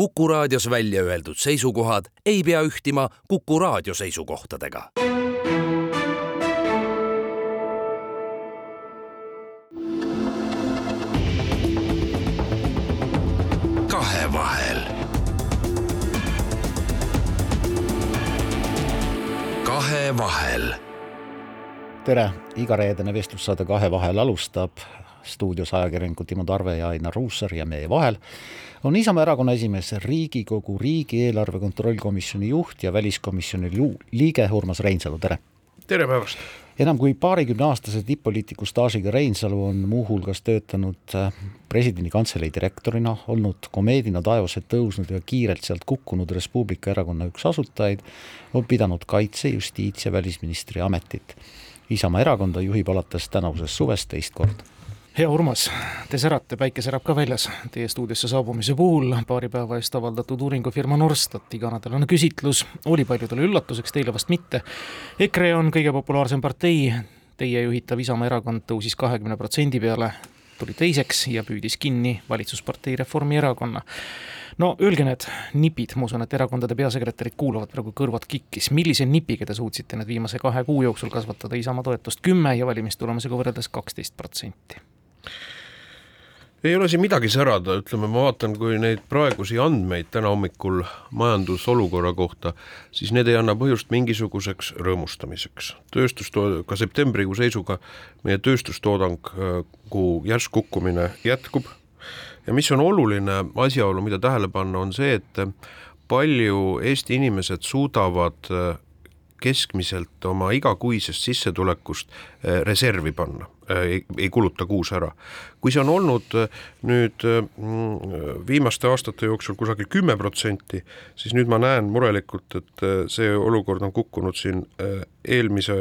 Kuku raadios välja öeldud seisukohad ei pea ühtima Kuku raadio seisukohtadega. kahevahel. kahevahel. tere, igareedene vestlussaade Kahevahel alustab stuudios ajakirjanikud Timo Tarve ja Ainar Ruussaar ja meie vahel on Isamaa Erakonna esimees Riigikogu riigieelarve kontrollkomisjoni juht ja väliskomisjoni liige Urmas Reinsalu, tere! tere päevast! enam kui paarikümneaastase tipp-poliitiku staažiga Reinsalu on muuhulgas töötanud äh, presidendi kantselei direktorina, olnud komeedina taevasse tõusnud ja kiirelt sealt kukkunud Res Publica erakonna üks asutajaid, on pidanud kaitse-, justiits- ja välisministri ametit. Isamaa erakonda juhib alates tänavusest suvest teist korda hea Urmas, te särate, päike särab ka väljas. Teie stuudiosse saabumise puhul paari päeva eest avaldatud uuringufirma Norstat iganädalane küsitlus oli paljudele üllatuseks, teile vast mitte. EKRE on kõige populaarsem partei, teie juhitav Isamaa erakond tõusis kahekümne protsendi peale, tuli teiseks ja püüdis kinni valitsuspartei Reformierakonna. no öelge need nipid, ma usun, et erakondade peasekretärid kuulavad praegu kõrvad kikkis, millise nipiga te suutsite need viimase kahe kuu jooksul kasvatada Isamaa toetust kümme ja valimistulemusega võrreldes kaksteist protsenti? Ei ole siin midagi särada, ütleme, ma vaatan, kui neid praegusi andmeid täna hommikul majandusolukorra kohta, siis need ei anna põhjust mingisuguseks rõõmustamiseks. tööstustood-, ka septembrikuu seisuga meie tööstustoodangu järsk kukkumine jätkub. Ja mis on oluline asjaolu, mida tähele panna, on see, et palju Eesti inimesed suudavad keskmiselt oma igakuisest sissetulekust reservi panna ei, ei kuluta kuus ära kui see on olnud äh, nüüd mm, viimaste aastate jooksul kusagil kümme protsenti, siis nüüd ma näen murelikult, et äh, see olukord on kukkunud siin äh, eelmise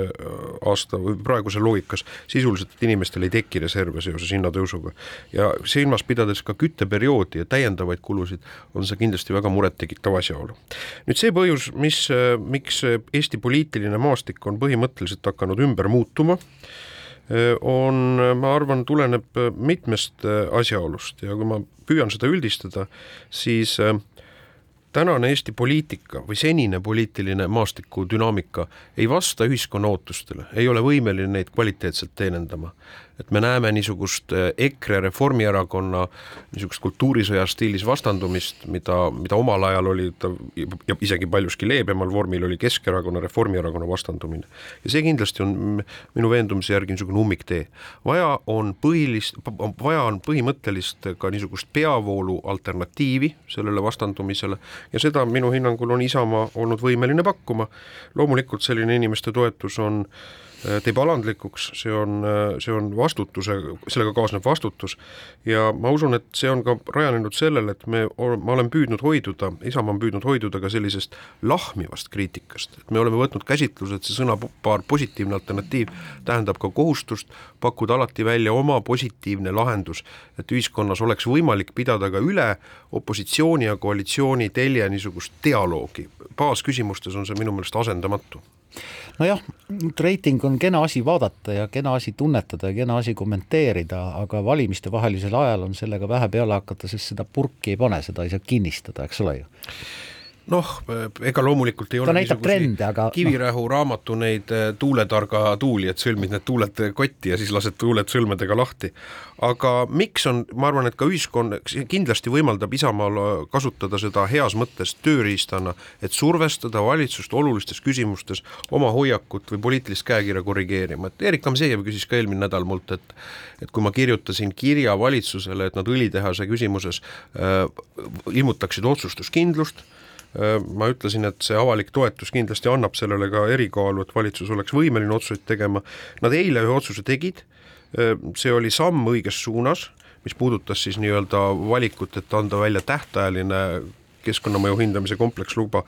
aasta või praeguse loogikas sisuliselt, et inimestel ei teki reserve seoses hinnatõusuga. ja silmas pidades ka kütteperioodi ja täiendavaid kulusid, on see kindlasti väga murettekitav asjaolu. nüüd see põhjus, mis, miks Eesti poliitiline maastik on põhimõtteliselt hakanud ümber muutuma, on, ma arvan, tuleneb mitmest asjaolust ja kui ma püüan seda üldistada, siis tänane Eesti poliitika või senine poliitiline maastiku dünaamika ei vasta ühiskonna ootustele, ei ole võimeline neid kvaliteetselt teenindama et me näeme niisugust eh, EKRE, Reformierakonna niisugust kultuurisõja stiilis vastandumist, mida, mida omal ajal oli ta ja isegi paljuski leebemal vormil oli Keskerakonna, Reformierakonna vastandumine. ja see kindlasti on minu veendumuse järgi niisugune ummiktee. vaja on põhilist, vaja on põhimõttelist ka niisugust peavoolu alternatiivi sellele vastandumisele ja seda minu hinnangul on Isamaa olnud võimeline pakkuma. loomulikult selline inimeste toetus on äh, teeb alandlikuks, see on, äh, see on vastutuse, sellega kaasneb vastutus. Ja ma usun, et see on ka rajanenud sellele, et me, ma olen püüdnud hoiduda, Isamaa on püüdnud hoiduda ka sellisest lahmivast kriitikast, et me oleme võtnud käsitlused, see sõnapaar positiivne alternatiiv tähendab ka kohustust pakkuda alati välja oma positiivne lahendus, et ühiskonnas oleks võimalik pidada ka üle opositsiooni ja koalitsiooni telje niisugust dialoogi, baasküsimustes on see minu meelest asendamatu nojah, reiting on kena asi vaadata ja kena asi tunnetada ja kena asi kommenteerida, aga valimistevahelisel ajal on sellega vähe peale hakata, sest seda purki ei pane, seda ei saa kinnistada, eks ole ju noh, ega loomulikult ei ta ole niisuguseid aga... Kivirähu no. raamatu neid eh, tuuletarga tuuli, et sõlmid need tuuled kotti ja siis lased tuuled sõlmedega lahti. aga miks on, ma arvan, et ka ühiskond kindlasti võimaldab Isamaal kasutada seda heas mõttes tööriistana, et survestada valitsust olulistes küsimustes oma hoiakut või poliitilist käekirja korrigeerima, et Erik Gamzejev küsis ka eelmine nädal mult, et et kui ma kirjutasin kirja valitsusele, et nad õlitehase küsimuses äh, ilmutaksid otsustuskindlust ma ütlesin, et see avalik toetus kindlasti annab sellele ka erikaalu, et valitsus oleks võimeline otsuseid tegema. Nad eile ühe otsuse tegid, äh, see oli samm õiges suunas, mis puudutas siis nii-öelda valikut, et anda välja tähtajaline keskkonnamõju hindamise kompleksluba,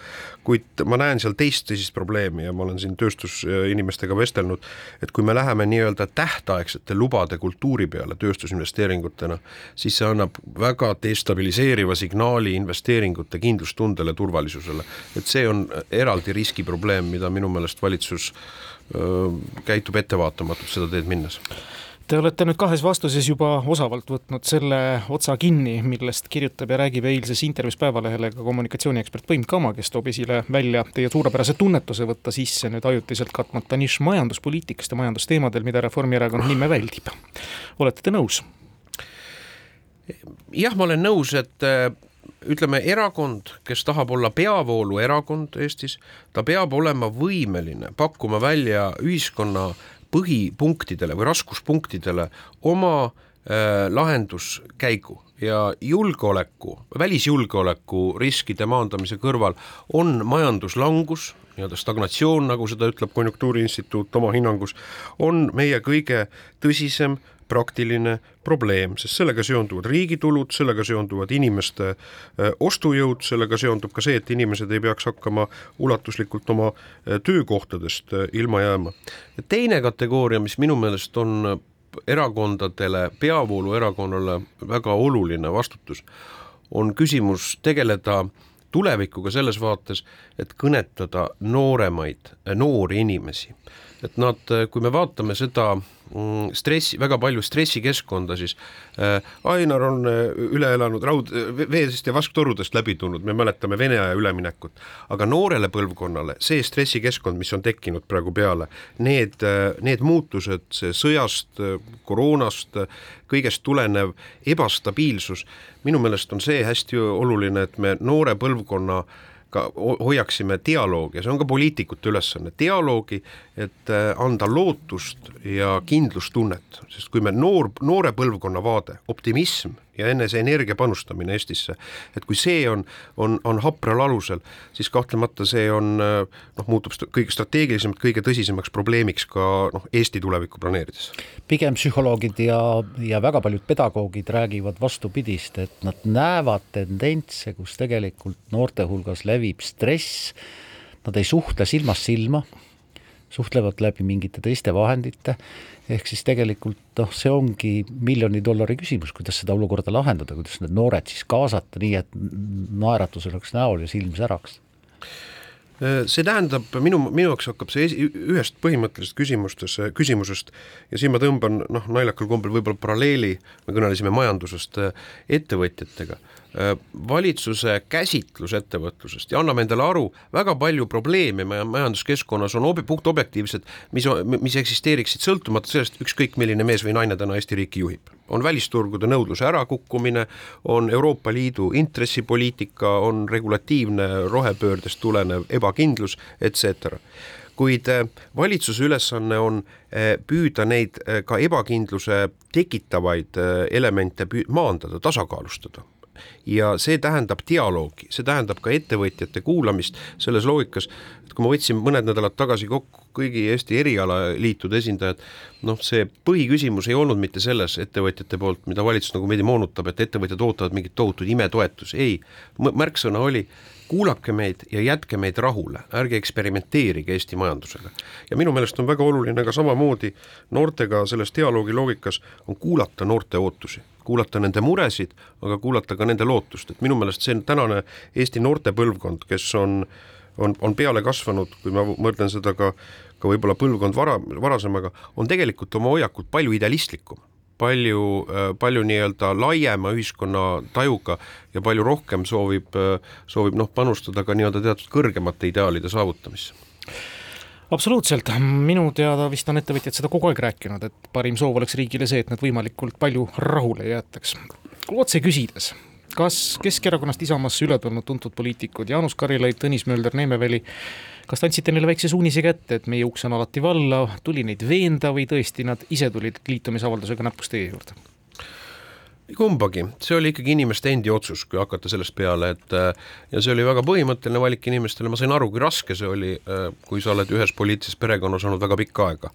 kuid ma näen seal teist tõsist probleemi ja ma olen siin tööstusinimestega vestelnud, et kui me läheme nii-öelda tähtaegsete lubade kultuuri peale tööstusinvesteeringutena, siis see annab väga destabiliseeriva signaali investeeringute kindlustundele, turvalisusele. et see on eraldi riskiprobleem, mida minu meelest valitsus öö, käitub ettevaatamatult seda teed minnes Te olete nüüd kahes vastuses juba osavalt võtnud selle otsa kinni, millest kirjutab ja räägib eilses intervjuus Päevalehele ka kommunikatsiooniekspert Põim Kama, kes toob esile välja teie suurepärase tunnetuse võtta sisse nüüd ajutiselt katmata nišš majanduspoliitikast ja majandusteemadel, mida Reformierakond nime väldib. olete te nõus? jah, ma olen nõus, et äh, ütleme, erakond, kes tahab olla peavooluerakond Eestis, ta peab olema võimeline pakkuma välja ühiskonna põhipunktidele või raskuspunktidele oma äh, lahenduskäigu ja julgeoleku, välisjulgeoleku riskide maandamise kõrval on majanduslangus, nii-öelda stagnatsioon, nagu seda ütleb Konjunktuuriinstituut oma hinnangus, on meie kõige tõsisem praktiline probleem, sest sellega seonduvad riigi tulud, sellega seonduvad inimeste äh, ostujõud, sellega seondub ka see, et inimesed ei peaks hakkama ulatuslikult oma äh, töökohtadest äh, ilma jääma. teine kategooria, mis minu meelest on erakondadele, peavooluerakonnale väga oluline vastutus, on küsimus tegeleda tulevikuga selles vaates, et kõnetada nooremaid, noori inimesi. et nad, kui me vaatame seda Mm, stressi, väga palju stressikeskkonda, siis. Äh, Ainar on äh, üle elanud raud, veesest ja vasktorudest läbi tulnud, me mäletame Vene aja üleminekut, aga noorele põlvkonnale see stressikeskkond, mis on tekkinud praegu peale, need, äh, need muutused, see sõjast, koroonast, kõigest tulenev ebastabiilsus, minu meelest on see hästi oluline, et me noore põlvkonna äh, ka hoiaksime dialoogi ja see on ka poliitikute ülesanne, dialoogi, et äh, anda lootust ja kindlustunnet, sest kui me noor, noore põlvkonna vaade, optimism ja enese energia panustamine Eestisse, et kui see on, on, on hapral alusel, siis kahtlemata see on noh, muutub kõige strateegilisemalt kõige tõsisemaks probleemiks ka noh, Eesti tulevikku planeerides. pigem psühholoogid ja, ja väga paljud pedagoogid räägivad vastupidist, et nad näevad tendentse, kus tegelikult noorte hulgas levib stress, nad ei suhtle silmast silma suhtlevad läbi mingite teiste vahendite, ehk siis tegelikult noh, see ongi miljoni dollari küsimus, kuidas seda olukorda lahendada, kuidas need noored siis kaasata nii, et naeratus oleks näol ja silm säraks. See tähendab, minu, minu jaoks hakkab see esi, ühest põhimõttelisest küsimustes, küsimusest ja siin ma tõmban noh, naljakal kombel võib-olla paralleeli, me kõnelesime majandusest ettevõtjatega valitsuse käsitlus ettevõtlusest ja anname endale aru, väga palju probleeme meie majanduskeskkonnas on ob puhtobjektiivsed, mis, mis eksisteeriksid sõltumata sellest, ükskõik milline mees või naine täna Eesti riiki juhib. on välisturgude nõudluse ärakukkumine, on Euroopa Liidu intressipoliitika, on regulatiivne rohepöördest tulenev ebakindlus, et cetera kuid äh, valitsuse ülesanne on äh, püüda neid ka ebakindluse tekitavaid elemente maandada, tasakaalustada ja see tähendab dialoogi, see tähendab ka ettevõtjate kuulamist selles loogikas, et kui ma võtsin mõned nädalad tagasi kokku kõigi Eesti erialaliitude esindajad, noh, see põhiküsimus ei olnud mitte selles ettevõtjate poolt, mida valitsus nagu veidi moonutab, et ettevõtjad ootavad mingeid tohutuid imetoetusi, ei, märksõna oli kuulake meid ja jätke meid rahule, ärge eksperimenteerige Eesti majandusega. ja minu meelest on väga oluline ka samamoodi noortega selles dialoogi loogikas on kuulata noorte ootusi kuulata nende muresid, aga kuulata ka nende lootust, et minu meelest see tänane Eesti noorte põlvkond, kes on, on, on peale kasvanud, kui ma mõtlen seda ka, ka võib-olla põlvkond vara, varasemaga, on tegelikult oma hoiakult palju idealistlikum palju, palju nii-öelda laiema ühiskonna tajuga ja palju rohkem soovib, soovib noh, panustada ka nii-öelda teatud kõrgemate ideaalide saavutamisse absoluutselt, minu teada vist on ettevõtjad seda kogu aeg rääkinud, et parim soov oleks riigile see, et nad võimalikult palju rahule jäetaks. otse küsides, kas Keskerakonnast Isamaasse üle tulnud tuntud poliitikud Jaanus Karilaid, Tõnis Mölder, Neeme Väli, kas te andsite neile väikse suunise kätte, et meie uks on alati valla, tuli neid veenda või tõesti nad ise tulid liitumisavaldusega näpust teie juurde? kumbagi, see oli ikkagi inimeste endi otsus, kui hakata sellest peale, et äh, ja see oli väga põhimõtteline valik inimestele, ma sain aru, kui raske see oli, äh, kui sa oled ühes poliitilises perekonnas olnud väga pikka aega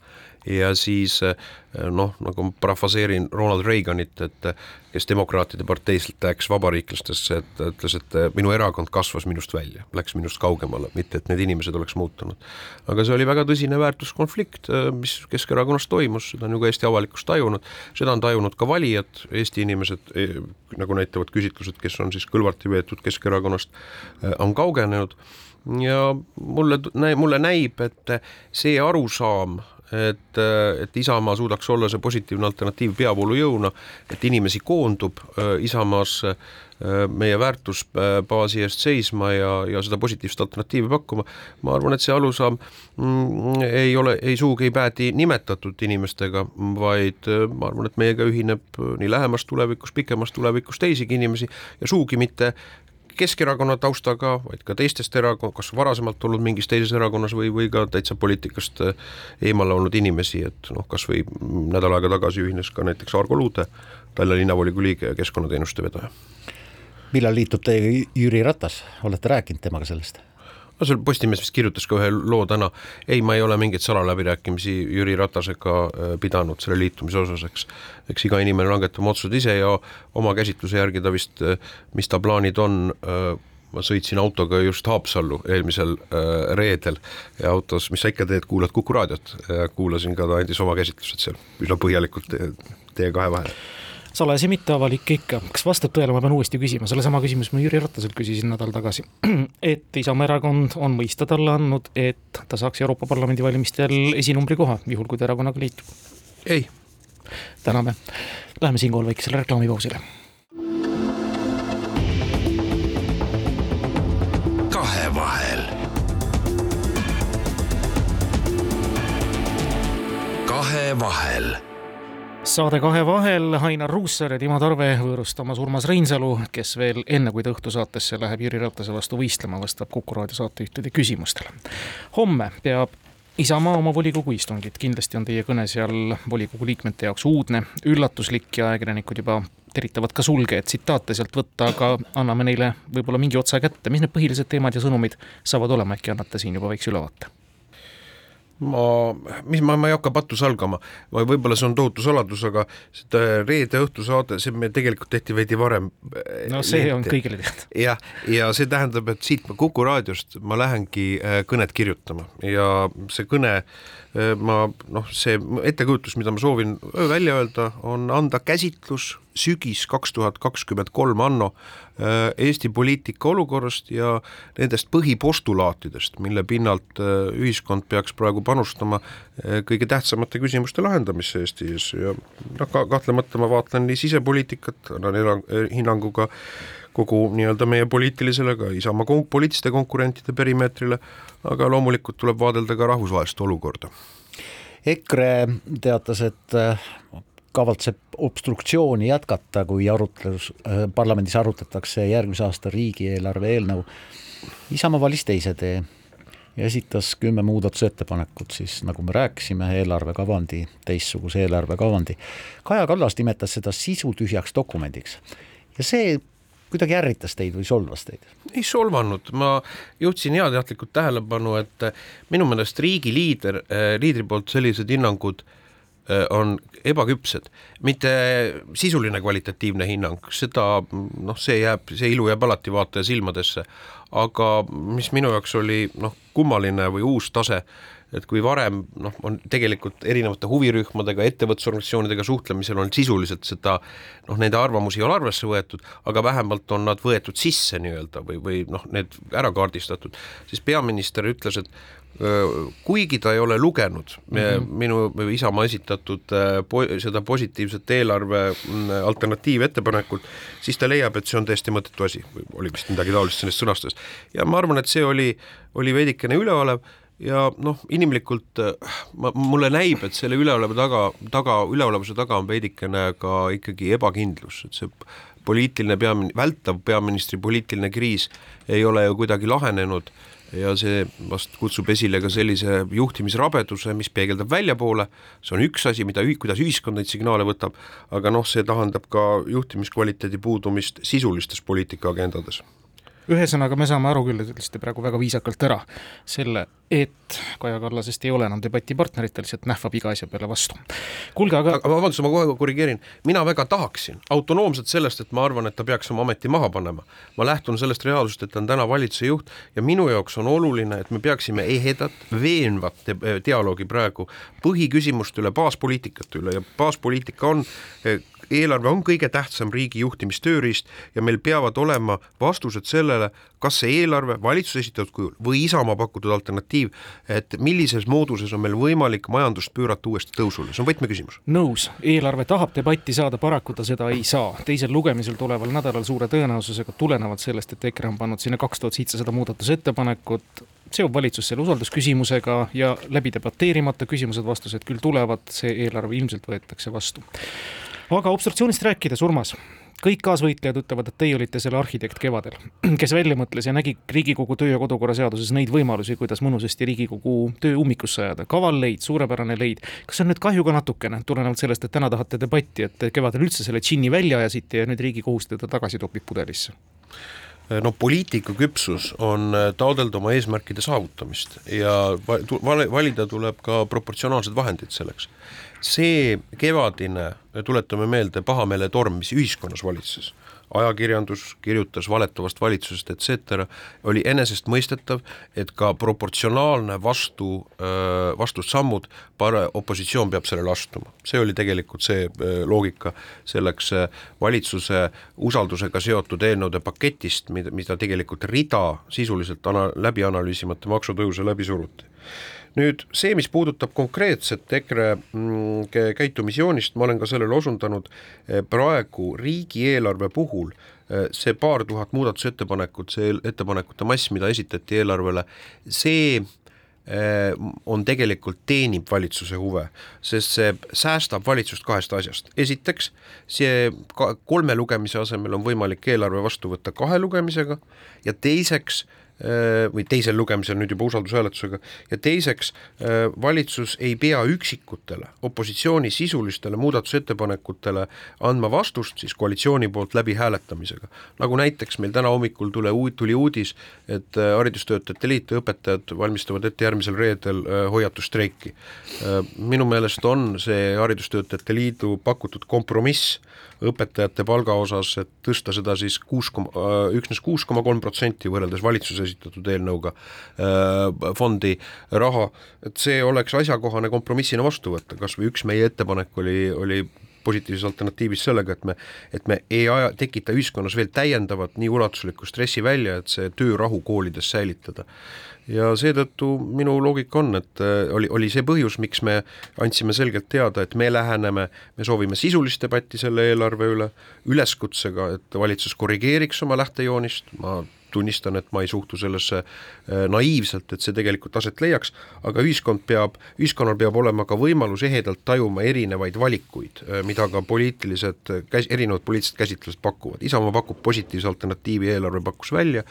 ja siis eh, noh, nagu ma parafraseerin Ronald Reaganit, et kes demokraatide parteiselt läks vabariiklastesse, et ütles, et minu erakond kasvas minust välja, läks minust kaugemale, mitte et need inimesed oleks muutunud. aga see oli väga tõsine väärtuskonflikt, eh, mis Keskerakonnas toimus, seda on ju ka Eesti avalikkus tajunud, seda on tajunud ka valijad, Eesti inimesed, eh, nagu näitavad küsitlused, kes on siis kõlvarti veetud Keskerakonnast, on kaugenenud ja mulle, mulle näib, et see arusaam et, et Isamaa suudaks olla see positiivne alternatiiv peavoolujõuna, et inimesi koondub Isamaasse meie väärtusbaasi eest seisma ja, ja seda positiivset alternatiivi pakkuma, ma arvan, et see alusaam mm, ei ole, ei sugugi ei päädi nimetatud inimestega, vaid ma arvan, et meiega ühineb nii lähemas tulevikus, pikemas tulevikus teisigi inimesi ja sugugi mitte Keskerakonna taustaga, vaid ka teistest erakond, kas varasemalt olnud mingis teises erakonnas või, või ka täitsa poliitikast eemale olnud inimesi, et noh, kas või nädal aega tagasi ühines ka näiteks Argo Luude, Tallinna linnavolikogu liige ja keskkonnateenuste vedaja millal liitub teiega Jüri Ratas, olete rääkinud temaga sellest? No seal Postimees vist kirjutas ka ühe loo täna, ei, ma ei ole mingeid salaläbirääkimisi Jüri Ratasega äh, pidanud selle liitumise osas, eks. Eks iga inimene langetab oma otsused ise ja oma käsitluse järgi ta vist, äh, mis ta plaanid on, äh, ma sõitsin autoga just Haapsallu eelmisel reedel ja autos, mis sa ikka teed, kuulad Kuku raadiot. Ja kuulasin ka, ta andis oma käsitlused seal üsna põhjalikult teie kahe vahel salajasi mitteavalik ikka, kas vastab tõele, ma pean uuesti küsima, sellesama küsimuse ma Jüri Rataselt küsisin nädal tagasi. et Isamaa erakond on mõista talle andnud, et ta saaks Euroopa Parlamendi valimistel esinumbri koha, juhul kui ta erakonnaga liitub? ei. täname, läheme siinkohal väikesele reklaamipausile. kahevahel. kahevahel saade Kahe vahel, Ainar Ruussaar ja Timo Tarve võõrustamas Urmas Reinsalu, kes veel enne, kui ta õhtusaatesse läheb Jüri Ratase vastu võistlema, vastab Kuku raadio saatejuhtide küsimustele. homme peab Isamaa oma volikogu istungit, kindlasti on teie kõne seal volikogu liikmete jaoks uudne, üllatuslik ja ajakirjanikud juba teritavad ka sulge, et tsitaate sealt võtta, aga anname neile võib-olla mingi otsa kätte, mis need põhilised teemad ja sõnumid saavad olema, äkki annate siin juba väikse ülevaate ma, mis ma, ma ei hakka pattu salgama, võib-olla see on tohutu saladus, aga seda reede õhtusaade, see me tegelikult tehti veidi varem. no see lehti. on kõigile teada. jah, ja see tähendab, et siit Kuku raadiost ma lähengi äh, kõnet kirjutama ja see kõne äh, ma noh, see ettekujutus, mida ma soovin välja öelda, on anda käsitlus sügis kaks tuhat kakskümmend kolm anno äh, Eesti poliitika olukorrast ja nendest põhipostulaatidest, mille pinnalt äh, ühiskond peaks praegu panustama äh, kõige tähtsamate küsimuste lahendamisse Eestis ja noh, ka kahtlemata ma vaatan nii sisepoliitikat, annan hinnangu ka kogu nii-öelda meie poliitilisele, ka Isamaa kon-, poliitiliste konkurentide perimeetrile, aga loomulikult tuleb vaadelda ka rahvusvahelist olukorda. EKRE teatas, et kavatseb obstruktsiooni jätkata, kui arutlus, äh, parlamendis arutatakse järgmise aasta riigieelarve eelnõu. Isamaa valis teise tee ja esitas kümme muudatusettepanekut siis, nagu me rääkisime, eelarvekavandi, teistsuguse eelarvekavandi. Kaja Kallas nimetas seda sisutühjaks dokumendiks ja see kuidagi ärritas teid või solvas teid? ei solvanud, ma juhtisin heateadlikult tähelepanu, et minu meelest riigi liider, äh, liidri poolt sellised hinnangud Äh, on ebaküpsed, mitte sisuline kvalitatiivne hinnang, seda noh, see jääb, see ilu jääb alati vaataja silmadesse, aga mis minu jaoks oli noh, kummaline või uus tase, et kui varem noh, on tegelikult erinevate huvirühmadega, ettevõtlusorganisatsioonidega suhtlemisel on sisuliselt seda noh, nende arvamusi ei ole arvesse võetud, aga vähemalt on nad võetud sisse nii-öelda või, või noh, need ära kaardistatud, siis peaminister ütles, et kuigi ta ei ole lugenud mm -hmm. minu Isamaa esitatud po-, seda positiivset eelarve mm, alternatiivettepanekut, siis ta leiab, et see on täiesti mõttetu asi oli vist midagi taolist sellest sõnastusest. ja ma arvan, et see oli, oli veidikene üleolev ja noh, inimlikult ma, mulle näib, et selle üleoleva taga, taga, üleolevuse taga on veidikene ka ikkagi ebakindlus, et see poliitiline peamin-, vältav peaministri poliitiline kriis ei ole ju kuidagi lahenenud ja see vast kutsub esile ka sellise juhtimisrabeduse, mis peegeldab väljapoole, see on üks asi, mida, kuidas ühiskond neid signaale võtab, aga noh, see tähendab ka juhtimiskvaliteedi puudumist sisulistes poliitikaagendades ühesõnaga, me saame aru küll, te ütlesite praegu väga viisakalt ära selle, et Kaja Kallasest ei ole enam debatipartnerit, ta lihtsalt nähvab iga asja peale vastu. kuulge, aga aga vabandust, ma kohe korrigeerin, mina väga tahaksin, autonoomselt sellest, et ma arvan, et ta peaks oma ameti maha panema, ma lähtun sellest reaalsusest, et ta on täna valitsuse juht ja minu jaoks on oluline, et me peaksime ehedat, veenvat dialoogi praegu põhiküsimuste üle, baaspoliitikate üle. Ja baaspoliitika on eh, eelarve on kõige tähtsam riigi juhtimistööriist ja meil peavad olema vastused sellele, kas see eelarve valitsuse esitatud kujul või Isamaa pakutud alternatiiv, et millises mooduses on meil võimalik majandust pöörata uuesti tõusule, see on võtmeküsimus. nõus, eelarve tahab debatti saada, paraku ta seda ei saa. teisel lugemisel tuleval nädalal suure tõenäosusega tulenevalt sellest, et EKRE on pannud sinna kaks tuhat seitsesada muudatusettepanekut, seob valitsus selle usaldusküsimusega ja läbi debateerimata küsimused-vastused küll tulevad, see eelarve ilmselt võetakse vastu. Aga obstruktsioonist rääkides, Urmas kõik kaasvõitlejad ütlevad, et teie olite selle arhitekt kevadel, kes välja mõtles ja nägi Riigikogu töö- ja kodukorra seaduses neid võimalusi, kuidas mõnusasti Riigikogu töö ummikusse ajada. kaval leid, suurepärane leid. kas on nüüd kahju ka natukene, tulenevalt sellest, et täna tahate debatti, et kevadel üldse selle džinni välja ajasite ja nüüd Riigikohus teda tagasi topib pudelisse? no poliitiku küpsus on äh, taodelda oma eesmärkide saavutamist ja valida tuleb ka proportsionaalsed vahendid selleks. See kevadine, tuletame meelde, pahameeletorm, mis ühiskonnas valitses ajakirjandus kirjutas valetavast valitsusest, et cetera, oli enesestmõistetav, et ka proportsionaalne vastu, vastussammud, opositsioon peab sellele astuma. see oli tegelikult see loogika selleks valitsuse usaldusega seotud eelnõude paketist, mida, mida tegelikult rida sisuliselt ana-, läbi analüüsimata maksutõuse läbi suruti nüüd see, mis puudutab konkreetset EKRE mm, käitumisjoonist, ma olen ka sellele osundanud eh, praegu riigieelarve puhul, eh, see paar tuhat muudatusettepanekut, see ettepanekute mass, mida esitati eelarvele, see eh, on tegelikult, teenib valitsuse huve, sest see säästab valitsust kahest asjast. esiteks, see kolme lugemise asemel on võimalik eelarve vastu võtta kahe lugemisega ja teiseks või teisel lugemisel nüüd juba usaldushääletusega, ja teiseks, äh, valitsus ei pea üksikutele opositsiooni sisulistele muudatusettepanekutele andma vastust siis koalitsiooni poolt läbi hääletamisega. nagu näiteks meil täna hommikul tule, tuli uudis, et äh, Haridustöötajate Liit ja õpetajad valmistavad ette järgmisel reedel hoiatusstreiki. minu meelest on see Haridustöötajate Liidu pakutud kompromiss õpetajate palga osas, et tõsta seda siis kuus koma, üksnes kuus koma kolm protsenti võrreldes valitsuse esitatud eelnõuga äh, fondi raha, et see oleks asjakohane kompromissina vastu võtta, kas või üks meie ettepanek oli, oli positiivses alternatiivis sellega, et me, et me ei aja, tekita ühiskonnas veel täiendavat nii ulatuslikku stressi välja, et see töörahu koolides säilitada ja seetõttu minu loogika on, et äh, oli, oli see põhjus, miks me andsime selgelt teada, et me läheneme, me soovime sisulist debatti selle eelarve üle, üleskutsega, et valitsus korrigeeriks oma lähtejoonist, ma tunnistan, et ma ei suhtu sellesse äh, naiivselt, et see tegelikult aset leiaks, aga ühiskond peab, ühiskonnal peab olema ka võimalus ehedalt tajuma erinevaid valikuid, äh, mida ka poliitilised, erinevad poliitilised käsitlused pakuvad. Isamaa pakub positiivse alternatiivi, eelarve pakkus välja,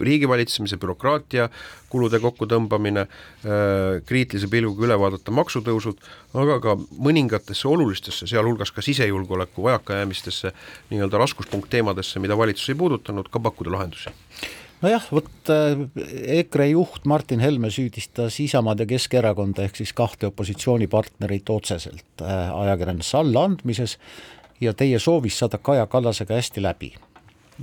riigivalitsemise bürokraatia kulude kokkutõmbamine, äh, kriitilise pilguga üle vaadata maksutõusud, aga ka mõningatesse olulistesse, sealhulgas ka sisejulgeoleku vajakajäämistesse, nii-öelda raskuspunktteemadesse, mida valitsus ei puudutanud, ka pakkuda lahendusi. Nojah, vot äh, EKRE juht Martin Helme süüdistas Isamaad ja Keskerakonda ehk siis kahte opositsioonipartnerit otseselt äh, ajakirjandusse allaandmises ja teie soovis saada Kaja Kallasega hästi läbi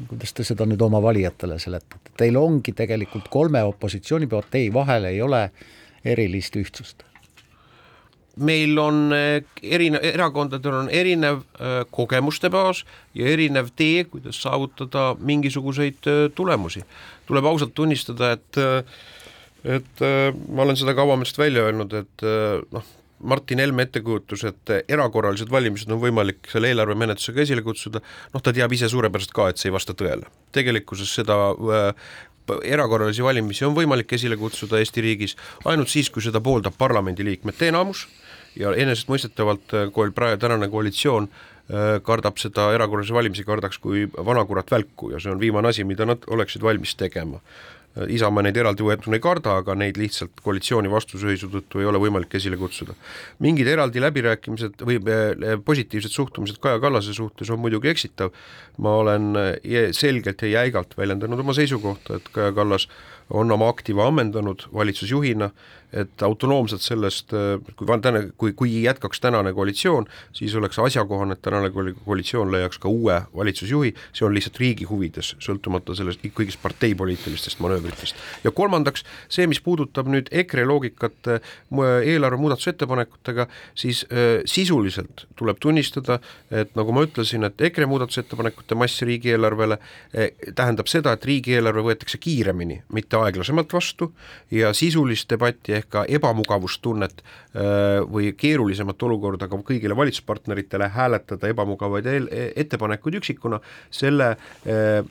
kuidas te seda nüüd oma valijatele seletate, teil ongi tegelikult kolme opositsioonipartei vahel ei ole erilist ühtsust? meil on eh, erine-, erakondadel on erinev äh, kogemuste baas ja erinev tee, kuidas saavutada mingisuguseid äh, tulemusi. tuleb ausalt tunnistada, et et ma olen seda ka avameelselt välja öelnud, et noh, Martin Helme ettekujutus, et erakorralised valimised on võimalik selle eelarve menetlusega esile kutsuda, noh, ta teab ise suurepäraselt ka, et see ei vasta tõele. tegelikkuses seda äh, erakorralisi valimisi on võimalik esile kutsuda Eesti riigis ainult siis, kui seda pooldab parlamendiliikmete enamus ja enesestmõistetavalt äh, kool, praegu tänane koalitsioon äh, kardab seda erakorralisi valimisi, kardaks kui vanakurat välku ja see on viimane asi, mida nad oleksid valmis tegema. Isamaa neid eraldi võetuna ei karda, aga neid lihtsalt koalitsiooni vastuseisu tõttu ei ole võimalik esile kutsuda. mingid eraldi läbirääkimised või eh, positiivsed suhtumised Kaja Kallase suhtes on muidugi eksitav, ma olen selgelt ja jäigalt väljendanud oma seisukohta, et Kaja Kallas on oma aktiva ammendanud valitsusjuhina, et autonoomselt sellest, kui täna, kui, kui jätkaks tänane koalitsioon, siis oleks asjakohane, et tänane koalitsioon leiaks ka uue valitsusjuhi, see on lihtsalt riigi huvides, sõltumata sellest kõigist parteipoliitilistest manöövritest. ja kolmandaks, see, mis puudutab nüüd EKRE loogikat äh, eelarve muudatusettepanekutega, siis äh, sisuliselt tuleb tunnistada, et nagu ma ütlesin, et EKRE muudatusettepanekute mass riigieelarvele äh, tähendab seda, et riigieelarve võetakse kiiremini, mitte aeglasemalt vastu ja sisulist debatti ehk ka ebamugavustunnet äh, või keerulisemat olukorda ka kõigile valitsuspartneritele hääletada ebamugavaid eel, ettepanekuid üksikuna, selle äh,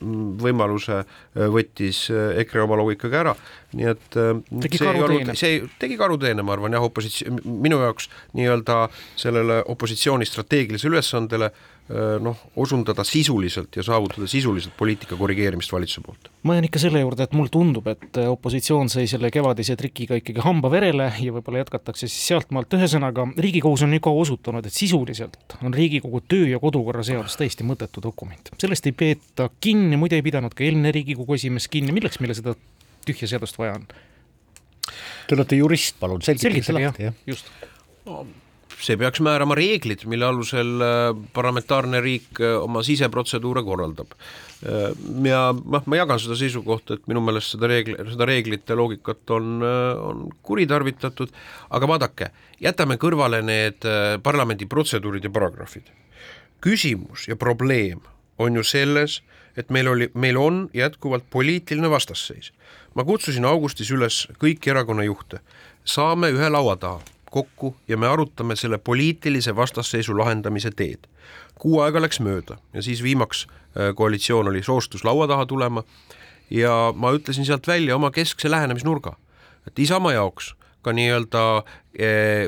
võimaluse äh, võttis EKRE oma loogikaga ära, nii et tegi see ei olnud, see tegi karuteene, ma arvan jah, opositsioon, minu jaoks nii-öelda sellele opositsiooni strateegilisele ülesandele äh, noh, osundada sisuliselt ja saavutada sisuliselt poliitika korrigeerimist valitsuse poolt. ma jään ikka selle juurde, et mulle tundub, et opositsioon sai selle kevadise trikiga ikkagi hamba verele ja võib-olla jätkatakse siis sealtmaalt, ühesõnaga Riigikohus on ju ka osutanud, et sisuliselt on Riigikogu töö- ja kodukorra seadus täiesti mõttetu dokument. sellest ei peeta kinni, muide ei pidanud ka eelmine Riigikogu esimees kinni, milleks meile seda tühja seadust vaja on? Te olete jurist, palun selgitage see lahti, jah, just no see peaks määrama reeglid, mille alusel äh, parlamentaarne riik äh, oma siseprotseduure korraldab. Äh, ja noh, ma jagan seda seisukohta, et minu meelest seda reegli, seda reeglite loogikat on, on kuritarvitatud, aga vaadake, jätame kõrvale need parlamendi protseduurid ja paragrahvid. küsimus ja probleem on ju selles, et meil oli, meil on jätkuvalt poliitiline vastasseis. ma kutsusin augustis üles kõiki erakonnajuhte, saame ühe laua taha kokku ja me arutame selle poliitilise vastasseisu lahendamise teed. Kuu aega läks mööda ja siis viimaks äh, koalitsioon oli soostus laua taha tulema ja ma ütlesin sealt välja oma keskse lähenemisnurga, et Isamaa jaoks ka nii-öelda,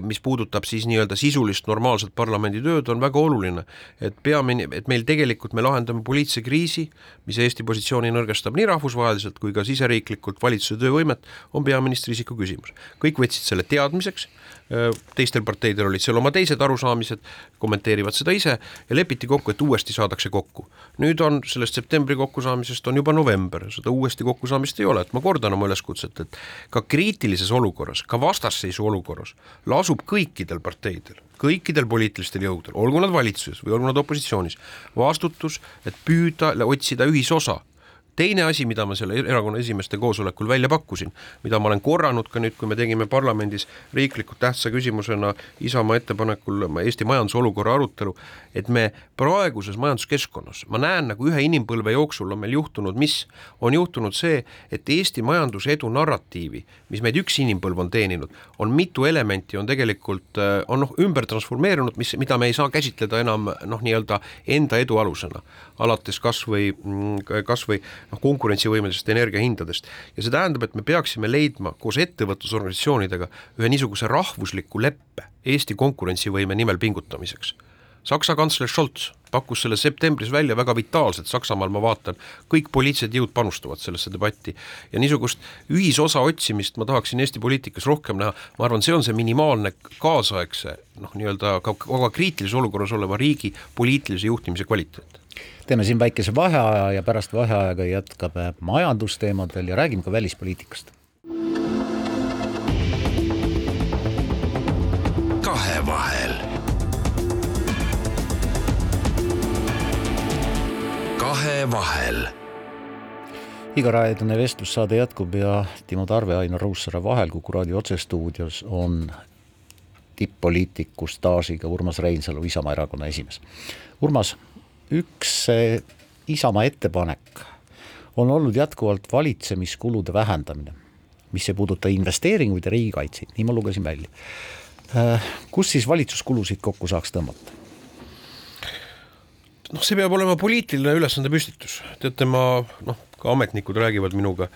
mis puudutab siis nii-öelda sisulist normaalset parlamendi tööd, on väga oluline, et peamine, et meil tegelikult me lahendame poliitilise kriisi, mis Eesti positsiooni nõrgestab nii rahvusvaheliselt kui ka siseriiklikult valitsuse töövõimet, on peaministri isiku küsimus. kõik võtsid selle teadmiseks, eh, teistel parteidel olid seal oma teised arusaamised, kommenteerivad seda ise ja lepiti kokku, et uuesti saadakse kokku. nüüd on sellest septembri kokkusaamisest on juba november, seda uuesti kokkusaamist ei ole, et ma kordan oma üleskutset, et ka kriitilises olukorras, ka vastasseisu olukorras lasub kõikidel parteidel, kõikidel poliitilistel jõududel, olgu nad valitsuses või olgu nad opositsioonis, vastutus, et püüda otsida ühisosa teine asi, mida ma selle erakonna esimeeste koosolekul välja pakkusin, mida ma olen korranud ka nüüd, kui me tegime parlamendis riiklikult tähtsa küsimusena Isamaa ettepanekul Eesti majanduse olukorra arutelu, et me praeguses majanduskeskkonnas, ma näen nagu ühe inimpõlve jooksul on meil juhtunud, mis? On juhtunud see, et Eesti majanduse edu narratiivi, mis meid üks inimpõlv on teeninud, on mitu elementi on tegelikult, on noh, ümber transformeerunud, mis, mida me ei saa käsitleda enam noh, nii-öelda enda edu alusena, alates kas või, kas või noh, konkurentsivõimelisest energiahindadest. ja see tähendab, et me peaksime leidma koos ettevõtlusorganisatsioonidega ühe niisuguse rahvusliku leppe Eesti konkurentsivõime nimel pingutamiseks. Saksa kantsler Scholz pakkus selle septembris välja väga vitaalselt, Saksamaal ma vaatan, kõik poliitilised jõud panustavad sellesse debatti ja niisugust ühisosa otsimist ma tahaksin Eesti poliitikas rohkem näha, ma arvan, see on see minimaalne kaasaegse noh, nii-öelda ka väga kriitilises olukorras oleva riigi poliitilise juhtimise kvaliteet teeme siin väikese vaheaja ja pärast vaheajaga jätkame majandusteemadel ja räägime ka välispoliitikast. kahevahel. kahevahel igaraedne vestlussaade jätkub ja Timo Tarve, Ainar Ruussaare vahel Kuku raadio otsestuudios on tipp-poliitiku staažiga Urmas Reinsalu, Isamaa erakonna esimees. Urmas, üks Isamaa ettepanek on olnud jätkuvalt valitsemiskulude vähendamine, mis ei puuduta investeeringuid ja riigikaitseid, nii ma lugesin välja. Äh, kus siis valitsuskulusid kokku saaks tõmmata? noh, see peab olema poliitiline ülesande püstitus, teate, ma noh, ka ametnikud räägivad minuga,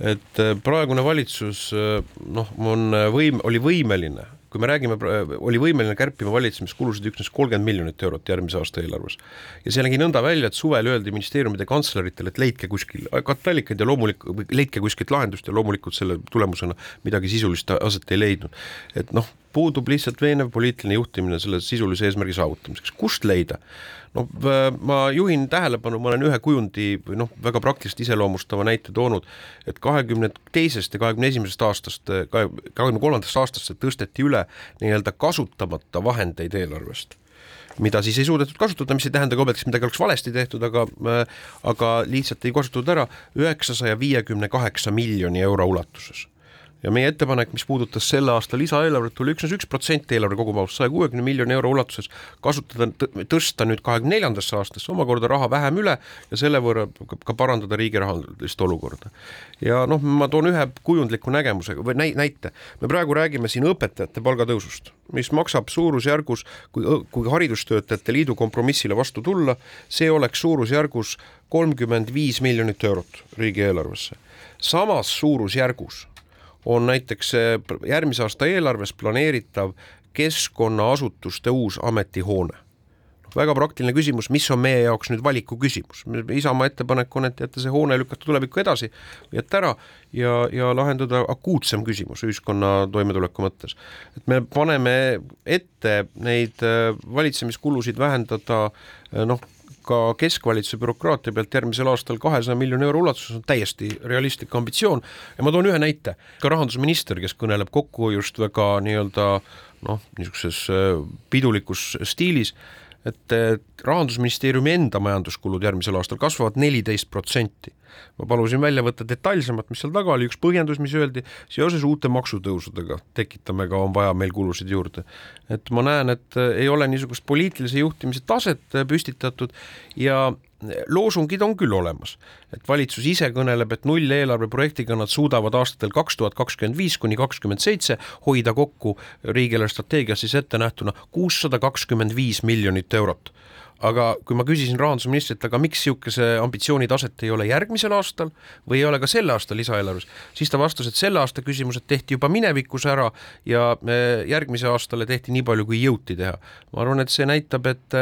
et äh, praegune valitsus äh, noh, on võim-, oli võimeline kui me räägime, oli võimeline kärpima valitsemiskulusid üksnes kolmkümmend miljonit eurot järgmise aasta eelarves. ja see nägi nõnda välja, et suvel öeldi ministeeriumide kantsleritele, et leidke kuskil katteallikaid ja loomulikult, leidke kuskilt lahendust ja loomulikult selle tulemusena midagi sisulist aset ei leidnud. et noh, puudub lihtsalt veenev poliitiline juhtimine selle sisulise eesmärgi saavutamiseks, kust leida? no ma juhin tähelepanu, ma olen ühe kujundi või noh, väga praktiliselt iseloomustava näite toonud, et kahekümne teisest ja kahekümne esimesest aastast, kahekümne kolmandast aastast tõsteti üle nii-öelda kasutamata vahendeid eelarvest mida siis ei suudetud kasutada, mis ei tähenda ka, et midagi oleks valesti tehtud, aga aga lihtsalt ei kasutatud ära üheksasaja viiekümne kaheksa miljoni euro ulatuses ja meie ettepanek, mis puudutas selle aasta lisaeelarvet, oli üksnes üks protsent eelarve kogumahust, saja kuuekümne miljoni euro ulatuses, kasutada, tõsta nüüd kahekümne neljandasse aastasse omakorda raha vähem üle ja selle võrra ka parandada riigi rahandust olukorda. ja noh, ma toon ühe kujundliku nägemuse või näite, me praegu räägime siin õpetajate palgatõusust, mis maksab suurusjärgus, kui, kui Haridustöötajate Liidu kompromissile vastu tulla, see oleks suurusjärgus kolmkümmend viis miljonit eurot riigieelarvesse. samas suurusjärgus on näiteks järgmise aasta eelarves planeeritav keskkonnaasutuste uus ametihoone väga praktiline küsimus, mis on meie jaoks nüüd valiku küsimus. Isamaa ettepanek on, et jätta see hoone lükata tulevikku edasi, jätta ära ja, ja lahendada akuutsem küsimus ühiskonna toimetuleku mõttes. et me paneme ette neid äh, valitsemiskulusid vähendada äh, noh, ka keskvalitsuse bürokraatia pealt järgmisel aastal kahesaja miljoni euro ulatuses on täiesti realistlik ambitsioon. Ja ma toon ühe näite, ka rahandusminister, kes kõneleb kokkuhoiust väga nii-öelda noh, niisuguses äh, pidulikus stiilis, et rahandusministeeriumi enda majanduskulud järgmisel aastal kasvavad neliteist protsenti ma palusin välja võtta detailsemalt, mis seal taga oli, üks põhjendus, mis öeldi, seoses uute maksutõusudega. Tekitame ka, on vaja meil kulusid juurde. et ma näen, et äh, ei ole niisugust poliitilise juhtimise taset äh, püstitatud ja äh, loosungid on küll olemas, et valitsus ise kõneleb, et nulleelarve projektiga nad suudavad aastatel kaks tuhat kakskümmend viis kuni kakskümmend seitse hoida kokku riigieelarve strateegias siis ette nähtuna kuussada kakskümmend viis miljonit eurot aga kui ma küsisin rahandusministrilt, aga miks niisuguse ambitsiooni taset ei ole järgmisel aastal või ei ole ka selle aasta lisaeelarves, siis ta vastas, et selle aasta küsimused tehti juba minevikus ära ja eh, järgmise aastale tehti nii palju, kui jõuti teha. ma arvan, et see näitab, et,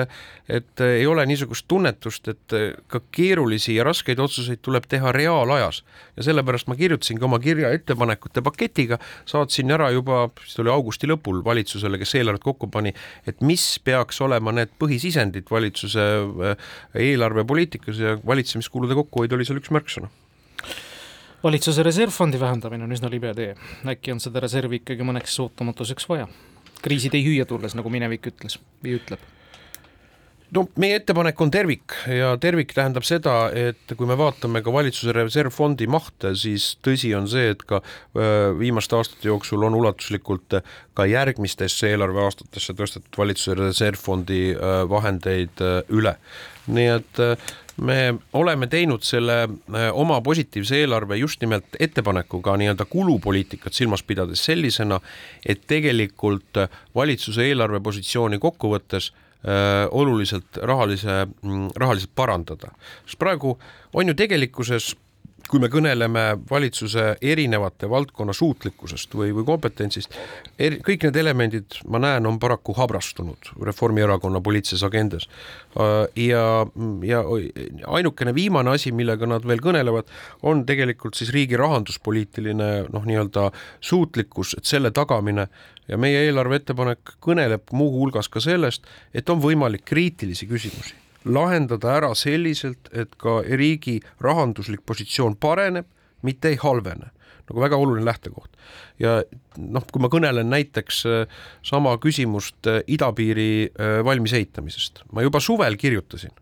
et ei ole niisugust tunnetust, et ka keerulisi ja raskeid otsuseid tuleb teha reaalajas ja sellepärast ma kirjutasingi oma kirja ettepanekute paketiga, saatsin ära juba, vist oli augusti lõpul valitsusele, kes eelarvet kokku pani, et mis peaks olema need põhisisendid valitsuse äh, eelarvepoliitikas ja valitsemiskulude kokkuhoid oli seal üks märksõna. Valitsuse reservfondi vähendamine on üsna libe tee, äkki on seda reservi ikkagi mõneks ootamatuseks vaja? kriisid ei hüüa tulles, nagu minevik ütles või ütleb no meie ettepanek on tervik ja tervik tähendab seda, et kui me vaatame ka valitsuse reservfondi mahte, siis tõsi on see, et ka viimaste aastate jooksul on ulatuslikult ka järgmistesse eelarveaastatesse tõstetud valitsuse reservfondi vahendeid üle. nii et me oleme teinud selle oma positiivse eelarve just nimelt ettepanekuga nii-öelda kulupoliitikat silmas pidades sellisena, et tegelikult valitsuse eelarvepositsiooni kokkuvõttes oluliselt rahalise, mm, rahaliselt parandada. sest praegu on ju tegelikkuses kui me kõneleme valitsuse erinevate valdkonna suutlikkusest või, või kompetentsist, kõik need elemendid, ma näen, on paraku habrastunud Reformierakonna poliitilises agendas. Äh, ja, ja ainukene viimane asi, millega nad veel kõnelevad, on tegelikult siis riigi rahanduspoliitiline noh, nii-öelda suutlikkus, et selle tagamine ja meie eelarve ettepanek kõneleb muuhulgas ka sellest, et on võimalik kriitilisi küsimusi lahendada ära selliselt, et ka riigi rahanduslik positsioon pareneb, mitte ei halvene nagu väga oluline lähtekoht. ja noh, kui ma kõnelen näiteks äh, sama küsimust äh, idapiiri äh, valmisehitamisest, ma juba suvel kirjutasin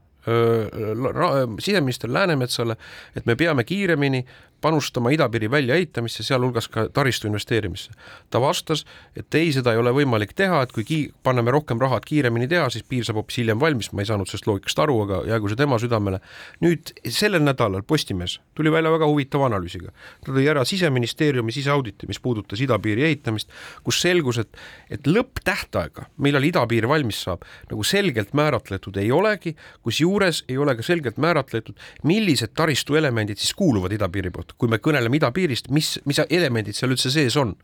siseminister Läänemetsale, et me peame kiiremini panustama idapiiri väljaehitamisse, sealhulgas ka taristu investeerimisse. ta vastas, et ei, seda ei ole võimalik teha, et kui ki-, paneme rohkem raha, et kiiremini teha, siis piir saab hoopis hiljem valmis, ma ei saanud sellest loogikast aru, aga jäägu see tema südamele. nüüd sellel nädalal Postimees tuli välja väga huvitava analüüsiga. ta tõi ära siseministeeriumi siseauditi, mis puudutas idapiiri ehitamist, kus selgus, et, et lõpptähtaega, millal idapiir valmis saab, nagu selgelt määratletud ei olegi, kusjuures ei ole ka selgelt määratletud, millised taristuelemendid siis kuuluvad idapiiri poolt kui me kõneleme idapiirist, mis, mis elemendid seal üldse sees on?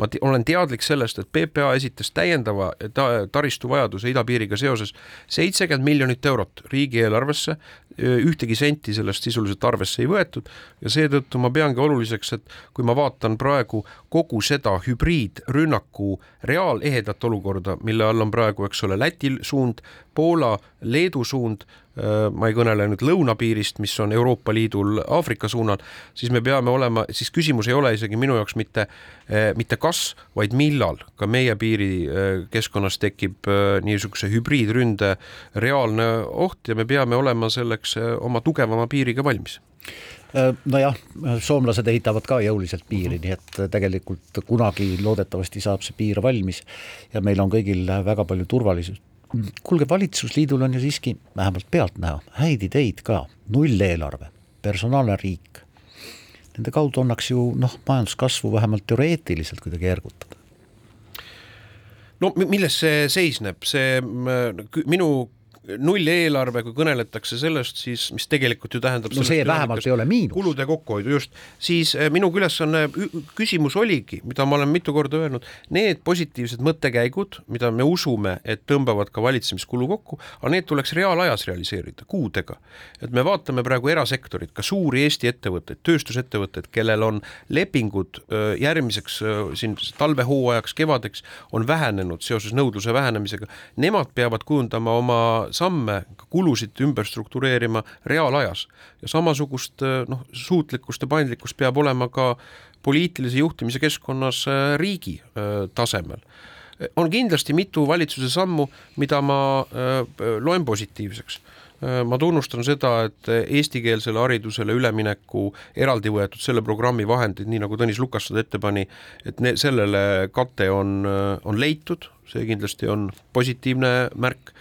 ma olen teadlik sellest, et PPA esitas täiendava ta taristuvajaduse idapiiriga seoses seitsekümmend miljonit eurot riigieelarvesse ühtegi senti sellest sisuliselt arvesse ei võetud ja seetõttu ma peangi oluliseks, et kui ma vaatan praegu kogu seda hübriidrünnaku reaalehedat olukorda, mille all on praegu, eks ole, Läti suund, Poola, Leedu suund, ma ei kõnele nüüd lõunapiirist, mis on Euroopa Liidul Aafrika suunal, siis me peame olema, siis küsimus ei ole isegi minu jaoks mitte, äh, mitte kas, vaid millal ka meie piirikeskkonnas äh, tekib niisuguse hübriidründe reaalne oht ja me peame olema selleks oma tugevama piiriga valmis. Nojah, soomlased ehitavad ka jõuliselt piiri, nii et tegelikult kunagi loodetavasti saab see piir valmis ja meil on kõigil väga palju turvalisust kuulge, valitsusliidul on ju siiski vähemalt pealtnäha häid ideid ka, nulleelarve, personaalne riik. Nende kaudu annaks ju noh, majanduskasvu vähemalt teoreetiliselt kuidagi ergutada. no milles see seisneb, see minu nulleelarve, kui kõneletakse sellest, siis mis tegelikult ju tähendab no see vähemalt ei ole miinus. kulude kokkuhoidu, just, siis eh, minu ülesanne, küsimus oligi, mida ma olen mitu korda öelnud, need positiivsed mõttekäigud, mida me usume, et tõmbavad ka valitsemiskulu kokku, aga need tuleks reaalajas realiseerida, kuudega. et me vaatame praegu erasektorit, ka suuri Eesti ettevõtteid, tööstusettevõtteid, kellel on lepingud eh, järgmiseks eh, siin talvehooajaks, kevadeks, on vähenenud seoses nõudluse vähenemisega, nemad peavad kujundama oma samme, kulusid ümber struktureerima reaalajas. Ja samasugust noh, suutlikkust ja paindlikkust peab olema ka poliitilise juhtimise keskkonnas äh, riigi äh, tasemel. On kindlasti mitu valitsuse sammu, mida ma loen positiivseks. ma tunnustan seda, et eestikeelsele haridusele ülemineku eraldi võetud selle programmi vahendid, nii nagu Tõnis Lukas seda ette pani, et ne, sellele kate on, on leitud, see kindlasti on positiivne märk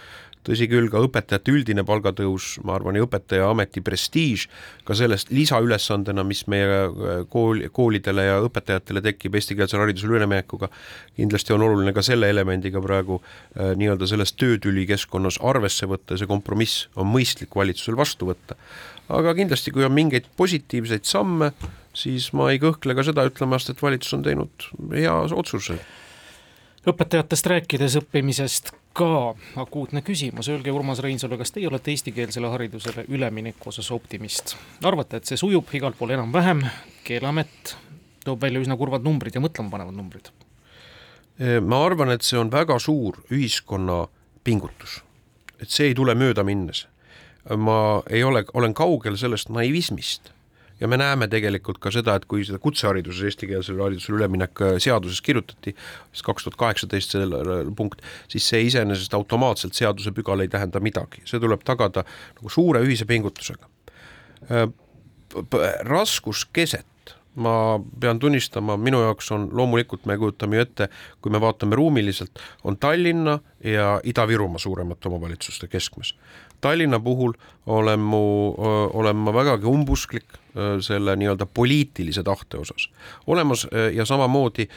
tõsi küll, ka õpetajate üldine palgatõus, ma arvan, ja õpetajaameti prestiiž ka sellest lisaülesandena, mis meie äh, kool, koolidele ja õpetajatele tekib eestikeelsele haridusele üleminekuga, kindlasti on oluline ka selle elemendiga praegu äh, nii-öelda selles töötüli keskkonnas arvesse võtta ja see kompromiss on mõistlik valitsusel vastu võtta. aga kindlasti, kui on mingeid positiivseid samme, siis ma ei kõhkle ka seda ütlemast, et valitsus on teinud hea otsuse õpetajatest rääkides, õppimisest ka akuutne küsimus, öelge Urmas Reinsalu, kas teie olete eestikeelsele haridusele ülemineku osas optimist? arvate, et see sujub igal pool enam-vähem, Keeleamet toob välja üsna kurvad numbrid ja mõtlemapanevad numbrid? ma arvan, et see on väga suur ühiskonna pingutus, et see ei tule mööda minnes. ma ei ole, olen kaugel sellest naivismist ja me näeme tegelikult ka seda, et kui seda kutsehariduses eestikeelsele haridusele üleminek äh, seaduses kirjutati, siis kaks tuhat kaheksateist see punkt, siis see iseenesest automaatselt seadusepügal ei tähenda midagi, see tuleb tagada nagu suure ühise pingutusega. Äh, raskuskeset ma pean tunnistama, minu jaoks on loomulikult, me kujutame ju ette, kui me vaatame ruumiliselt, on Tallinna ja Ida-Virumaa suuremate omavalitsuste keskmes. Tallinna puhul olen mu, olen ma vägagi umbusklik selle nii-öelda poliitilise tahte osas. olemas ja samamoodi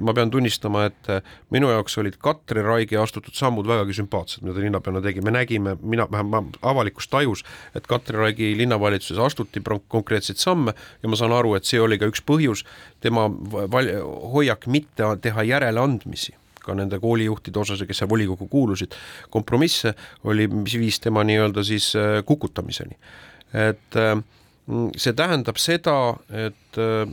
ma pean tunnistama, et minu jaoks olid Katri Raigi astutud sammud vägagi sümpaatsed, mida ta linnapeana tegi, me nägime, mina vähemalt avalikkus tajus, et Katri Raigi linnavalitsuses astuti konkreetseid samme ja ma saan aru, et see oli ka üks põhjus tema hoiak mitte teha järeleandmisi ka nende koolijuhtide osas kes seal volikokku kuulusid, kompromisse oli, mis viis tema nii-öelda siis äh, kukutamiseni. et äh, see tähendab seda, et äh,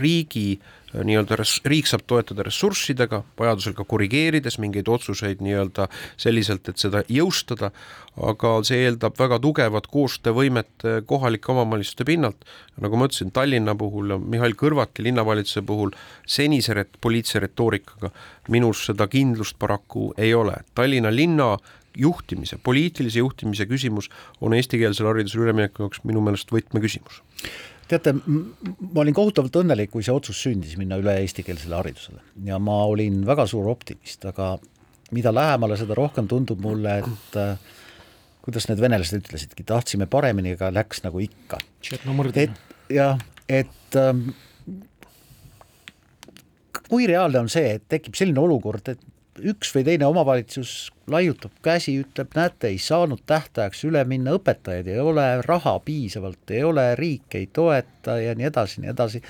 riigi nii-öelda res-, riik saab toetada ressurssidega, vajadusel ka korrigeerides mingeid otsuseid nii-öelda selliselt, et seda jõustada, aga see eeldab väga tugevat koostöövõimet eh, kohalike omavalitsuste pinnalt, nagu ma ütlesin, Tallinna puhul ja Mihhail Kõlvarti linnavalitsuse puhul senise ret-, poliitilise retoorikaga minus seda kindlust paraku ei ole. Tallinna linna juhtimise, poliitilise juhtimise küsimus on eestikeelsele haridusele ülemineku jaoks minu meelest võtmeküsimus teate, ma olin kohutavalt õnnelik, kui see otsus sündis minna üle eestikeelsele haridusele ja ma olin väga suur optimist, aga mida lähemale, seda rohkem tundub mulle, et äh, kuidas need venelased ütlesidki, tahtsime paremini, aga läks nagu ikka. et jah, et ähm, kui reaalne on see, et tekib selline olukord, et üks või teine omavalitsus laiutab käsi, ütleb, näete, ei saanud tähtajaks üle minna, õpetajaid ei ole, raha piisavalt ei ole, riik ei toeta ja nii edasi, nii edasi.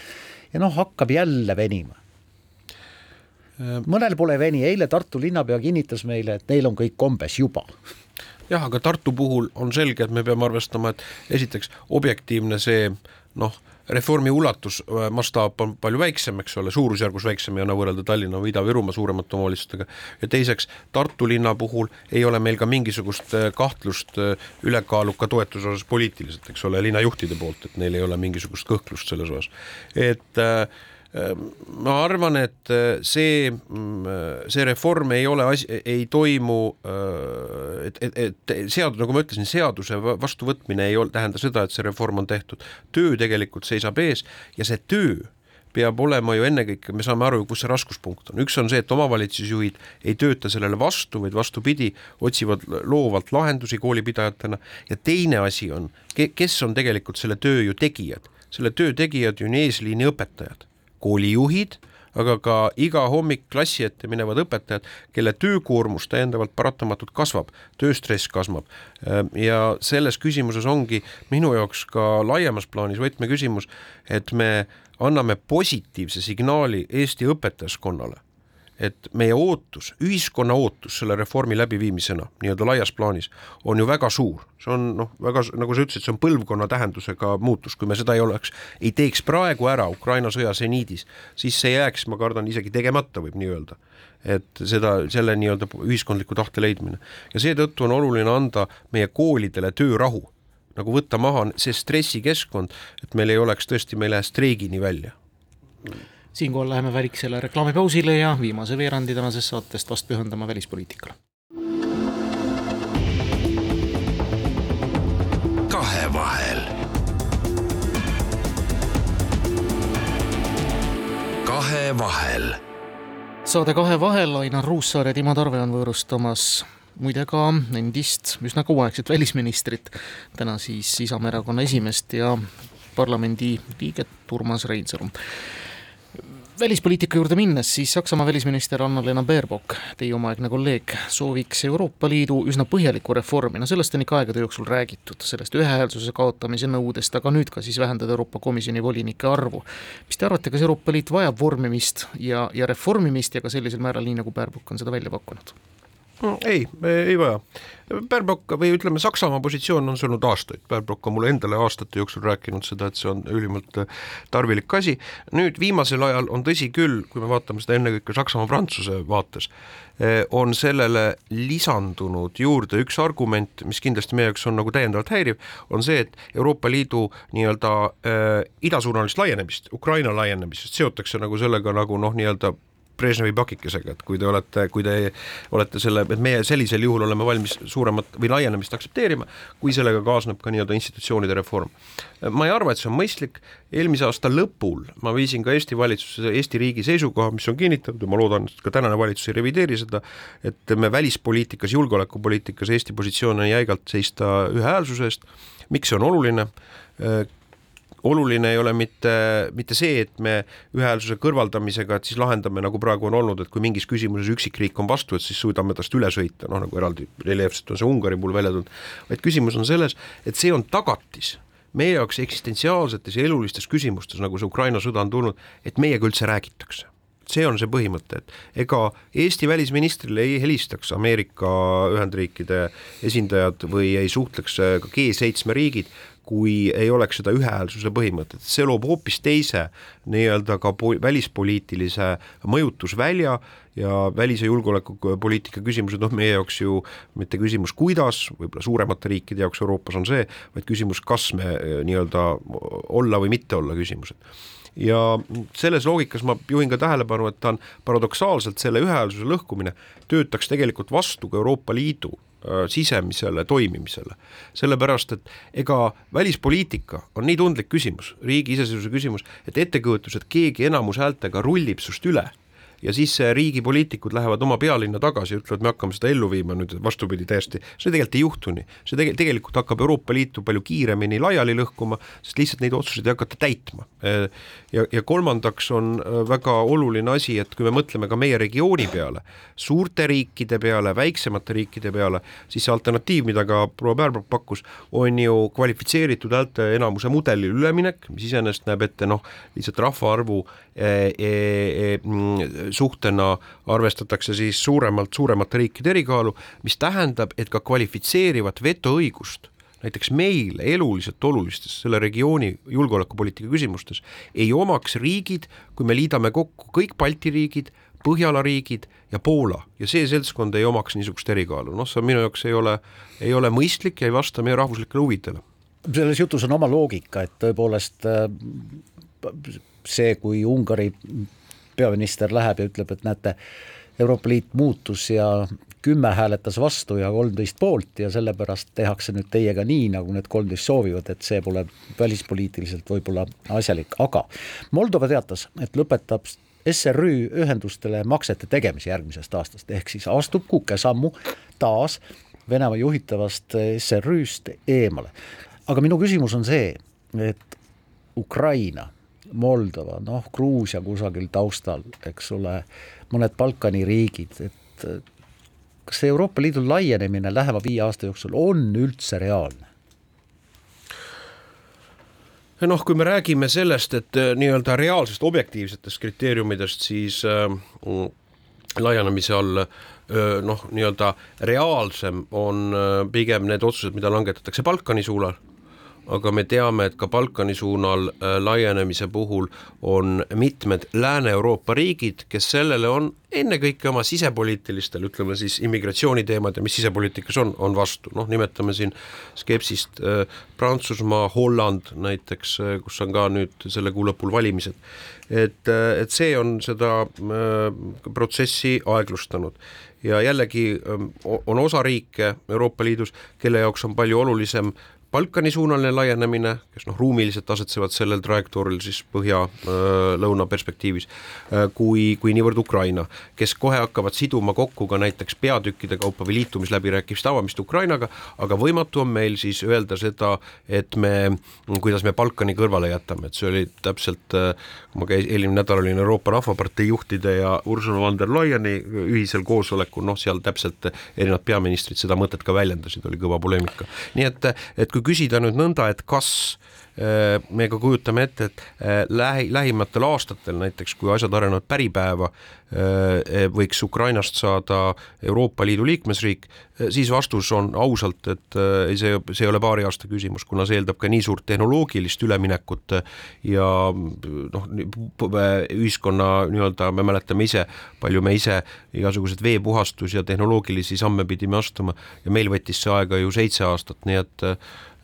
ja noh, hakkab jälle venima. mõnel pole veni, eile Tartu linnapea kinnitas meile, et neil on kõik kombes juba jah, aga Tartu puhul on selge, et me peame arvestama, et esiteks objektiivne see noh, reformi ulatus, äh, mastaap on palju väiksem, eks ole, suurusjärgus väiksem, ei anna võrrelda Tallinna või Ida-Virumaa suuremate omavalitsustega, ja teiseks, Tartu linna puhul ei ole meil ka mingisugust äh, kahtlust äh, ülekaaluka toetuse osas poliitiliselt, eks ole, linnajuhtide poolt, et neil ei ole mingisugust kõhklust selles osas. et äh, ma arvan, et äh, see, mm, äh, see reform ei ole asi, ei toimu, äh, et, et, et seadus, nagu ma ütlesin, seaduse vastuvõtmine ei ole, tähenda seda, et see reform on tehtud. töö tegelikult seisab ees ja see töö peab olema ju ennekõike, me saame aru, kus see raskuspunkt on, üks on see, et omavalitsusjuhid ei tööta sellele vastu, vaid vastupidi, otsivad loovalt lahendusi koolipidajatena. Ja teine asi on, kes on tegelikult selle töö ju tegijad, selle töö tegijad ju on eesliini õpetajad koolijuhid, aga ka iga hommik klassi ette minevad õpetajad, kelle töökoormus täiendavalt paratamatult kasvab, tööstress kasvab. ja selles küsimuses ongi minu jaoks ka laiemas plaanis võtmeküsimus, et me anname positiivse signaali Eesti õpetajaskonnale et meie ootus, ühiskonna ootus selle reformi läbiviimisena nii-öelda laias plaanis on ju väga suur, see on noh, väga nagu sa ütlesid, see on põlvkonna tähendusega muutus, kui me seda ei oleks, ei teeks praegu ära Ukraina sõja seniidis, siis see jääks, ma kardan, isegi tegemata, võib nii öelda. et seda, selle nii-öelda ühiskondliku tahte leidmine. ja seetõttu on oluline anda meie koolidele töörahu, nagu võtta maha see stressikeskkond, et meil ei oleks tõesti, me ei lähe streigini välja siinkohal läheme väiksele reklaamipausile ja viimase veerandi tänasest saatest vast pühendame välispoliitikale. kahevahel. kahevahel. saade Kahevahel, Ainar Ruussaar ja Timo Tarve on võõrustamas muide ka endist üsna kauaaegset välisministrit, täna siis Isamaa erakonna esimeest ja parlamendi liiget Urmas Reinsalu välispoliitika juurde minnes, siis Saksamaa välisminister Anna-Lena Baerbock, teie omaaegne kolleeg, sooviks Euroopa Liidu üsna põhjalikku reformi, no sellest on ikka aegade jooksul räägitud, sellest ühehäälsuse kaotamise nõudest, aga nüüd ka siis vähendada Euroopa Komisjoni volinike arvu. mis te arvate, kas Euroopa Liit vajab vormimist ja, ja reformimist ja ka sellisel määral, nii nagu Baerbock on seda välja pakkunud? Ei, ei vaja. Baerbock või ütleme, Saksamaa positsioon on see olnud aastaid, Baerbock on mulle endale aastate jooksul rääkinud seda, et see on ülimalt tarvilik asi. nüüd viimasel ajal on tõsi küll, kui me vaatame seda ennekõike Saksamaa-Prantsuse vaates, eh, on sellele lisandunud juurde üks argument, mis kindlasti meie jaoks on nagu täiendavalt häiriv, on see, et Euroopa Liidu nii-öelda äh, idasuunalist laienemist, Ukraina laienemisest seotakse nagu sellega nagu noh, nii-öelda Brežnevi pakikesega, et kui te olete, kui te olete selle, et meie sellisel juhul oleme valmis suuremat või laienemist aktsepteerima, kui sellega kaasneb ka nii-öelda institutsioonide reform. ma ei arva, et see on mõistlik, eelmise aasta lõpul ma viisin ka Eesti valitsuse, Eesti riigi seisukoha, mis on kinnitatud ja ma loodan, et ka tänane valitsus ei revideeri seda, et me välispoliitikas, julgeolekupoliitikas Eesti positsioon on jäigalt seista ühehäälsuse eest, miks see on oluline, oluline ei ole mitte, mitte see, et me ühehäälsuse kõrvaldamisega, et siis lahendame, nagu praegu on olnud, et kui mingis küsimuses üksikriik on vastu, et siis suudame tast üle sõita, noh nagu eraldi reljeefselt on see Ungari puhul välja tulnud, vaid küsimus on selles, et see on tagatis meie jaoks eksistentsiaalsetes ja elulistes küsimustes, nagu see Ukraina sõda on tulnud, et meiega üldse räägitakse. See on see põhimõte, et ega Eesti välisministrile ei helistaks Ameerika Ühendriikide esindajad või ei suhtleks ka G7 riigid, kui ei oleks seda ühehäälsuse põhimõtet, see loob hoopis teise nii-öelda ka välispoliitilise mõjutusvälja ja välis- ja julgeolekupoliitika küsimused, noh, meie jaoks ju mitte küsimus, kuidas, võib-olla suuremate riikide jaoks Euroopas on see, vaid küsimus, kas me eh, nii-öelda olla või mitte olla küsimused. Ja selles loogikas ma juhin ka tähelepanu, et ta on paradoksaalselt selle ühehäälsuse lõhkumine töötaks tegelikult vastu ka Euroopa Liidu sisemisele toimimisele. sellepärast, et ega välispoliitika on nii tundlik küsimus, riigi iseseisvuse küsimus, et ettekujutus, et keegi enamushäältega rullib sinust üle ja siis riigi poliitikud lähevad oma pealinna tagasi ja ütlevad, me hakkame seda ellu viima nüüd vastupidi täiesti, see tegelikult ei juhtu nii. see tege-, tegelikult hakkab Euroopa Liitu palju kiiremini laiali lõhkuma, sest lihtsalt neid otsuseid ei hakata täitma. ja, ja kolmandaks on äh, väga oluline asi, et kui me mõtleme ka meie regiooni peale, suurte riikide peale, väiksemate riikide peale, siis see alternatiiv, mida ka proua Päärbak pakkus, on ju kvalifitseeritud häälteenamuse mudelile üleminek, mis iseenesest näeb ette noh, lihtsalt rahvaarvu e, e, e, suhtena arvestatakse siis suuremalt, suuremate riikide erikaalu, mis tähendab, et ka kvalifitseerivat vetoõigust näiteks meile eluliselt olulistes selle regiooni julgeolekupoliitika küsimustes ei omaks riigid, kui me liidame kokku kõik Balti riigid, Põhjala riigid ja Poola ja see seltskond ei omaks niisugust erikaalu, noh, see minu jaoks ei ole, ei ole mõistlik ja ei vasta meie rahvuslikele huvidele. selles jutus on oma loogika, et tõepoolest äh, see, kui Ungari peaminister läheb ja ütleb, et näete, Euroopa Liit muutus ja kümme hääletas vastu ja kolmteist poolt ja sellepärast tehakse nüüd teiega nii, nagu need kolmteist soovivad, et see pole välispoliitiliselt võib-olla asjalik, aga Moldova teatas, et lõpetab SRÜ ühendustele maksete tegemise järgmisest aastast, ehk siis astub kukesammu taas Venemaa juhitavast SRÜ-st eemale. aga minu küsimus on see, et Ukraina, Moldova, noh, Gruusia kusagil taustal, eks ole, mõned Balkani riigid, et kas see Euroopa Liidu laienemine lähema viie aasta jooksul on üldse reaalne? noh, kui me räägime sellest, et äh, nii-öelda reaalsest objektiivsetest kriteeriumidest, siis äh, laienemise all äh, noh, nii-öelda reaalsem on äh, pigem need otsused, mida langetatakse Balkani suunal aga me teame, et ka Balkani suunal äh, laienemise puhul on mitmed Lääne-Euroopa riigid, kes sellele on ennekõike oma sisepoliitilistel, ütleme siis immigratsiooniteemad ja mis sisepoliitikas on, on vastu, noh, nimetame siin skepsist äh, Prantsusmaa, Holland näiteks, äh, kus on ka nüüd selle kuu lõpul valimised. et, et see on seda protsessi aeglustanud ja jällegi ähm, on osa riike Euroopa Liidus, kelle jaoks on palju olulisem Balkani suunaline laienemine, kes noh, ruumiliselt asetsevad sellel trajektooril siis põhja-lõuna perspektiivis, kui, kui niivõrd Ukraina, kes kohe hakkavad siduma kokku ka näiteks peatükkide kaupa või liitumisläbirääkimiste avamist Ukrainaga, aga võimatu on meil siis öelda seda, et me, kuidas me Balkani kõrvale jätame, et see oli täpselt, ma käis, eelmine nädal olin Euroopa Rahvapartei juhtide ja Ursula von der Leyeni ühisel koosolekul, noh, seal täpselt erinevad peaministrid seda mõtet ka väljendasid, oli kõva poleemika. nii et, et kui kui küsida nüüd nõnda, et kas äh, me ka kujutame ette, et äh, lähi, lähimatel aastatel näiteks, kui asjad arenevad päripäeva, äh, võiks Ukrainast saada Euroopa Liidu liikmesriik, siis vastus on ausalt, et see, see ei ole paari aasta küsimus, kuna see eeldab ka nii suurt tehnoloogilist üleminekut ja noh, ühiskonna nii-öelda, me mäletame ise, palju me ise igasuguseid veepuhastus ja tehnoloogilisi samme pidime astuma ja meil võttis see aega ju seitse aastat, nii et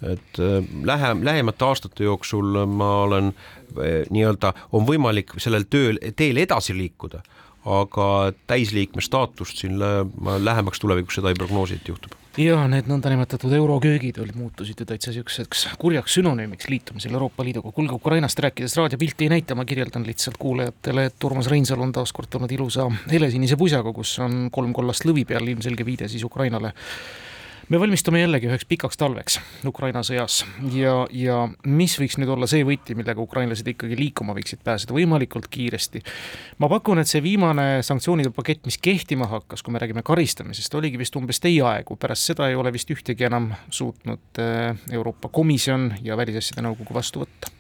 et äh, lähem, lähemate aastate jooksul ma olen äh, nii-öelda, on võimalik sellel tööl, teel edasi liikuda, aga täisliikme staatust siin lähemaks tulevikus seda ei prognoosi, et juhtub ja need nõndanimetatud euroköögid olid, muutusid ju täitsa niisuguseks kurjaks sünonüümiks liitumisel Euroopa Liiduga. kuulge, Ukrainast rääkides raadiopilti ei näita, ma kirjeldan lihtsalt kuulajatele, et Urmas Reinsalu on taas kord tulnud ilusa helesinise pusaga, kus on kolm kollast lõvi peal, ilmselge viide siis Ukrainale me valmistume jällegi üheks pikaks talveks Ukraina sõjas. Ja, ja mis võiks nüüd olla see võti, millega ukrainlased ikkagi liikuma võiksid pääseda võimalikult kiiresti. ma pakun, et see viimane sanktsioonide pakett, mis kehtima hakkas, kui me räägime karistamisest, oligi vist umbes teie aegu, pärast seda ei ole vist ühtegi enam suutnud äh, Euroopa Komisjon ja Välisasjade Nõukogu vastu võtta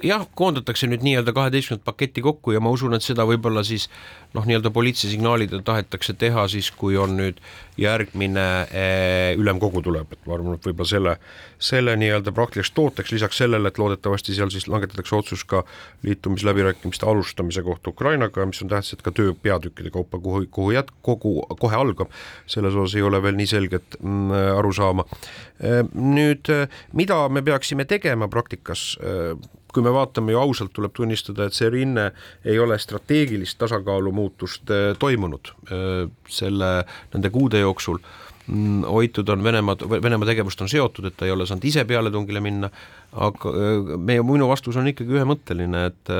jah, koondatakse nüüd nii-öelda kaheteistkümnendat paketti kokku ja ma usun, et seda võib-olla siis noh, nii-öelda poliitilise signaalidel tahetakse teha siis, kui on nüüd järgmine eh, ülemkogu tuleb, et ma arvan, et võib-olla selle, selle nii-öelda praktiliseks tooteks, lisaks sellele, et loodetavasti seal siis langetatakse otsus ka liitumisläbirääkimiste alustamise kohta Ukrainaga, mis on tähtis, et ka töö peatükkide kaupa, kuhu, kuhu jät-, kogu, kohe algab, selles osas ei ole veel nii selget mm, aru saama. Eh, nüüd, eh, mida me peaksime tegema praktikas kui me vaatame ju ausalt, tuleb tunnistada, et see rinne ei ole strateegilist tasakaalu muutust äh, toimunud äh, selle, nende kuude jooksul. Mm, hoitud on Venemaa, Venemaa tegevust on seotud, et ta ei ole saanud ise pealetungile minna, aga äh, meie, minu vastus on ikkagi ühemõtteline, et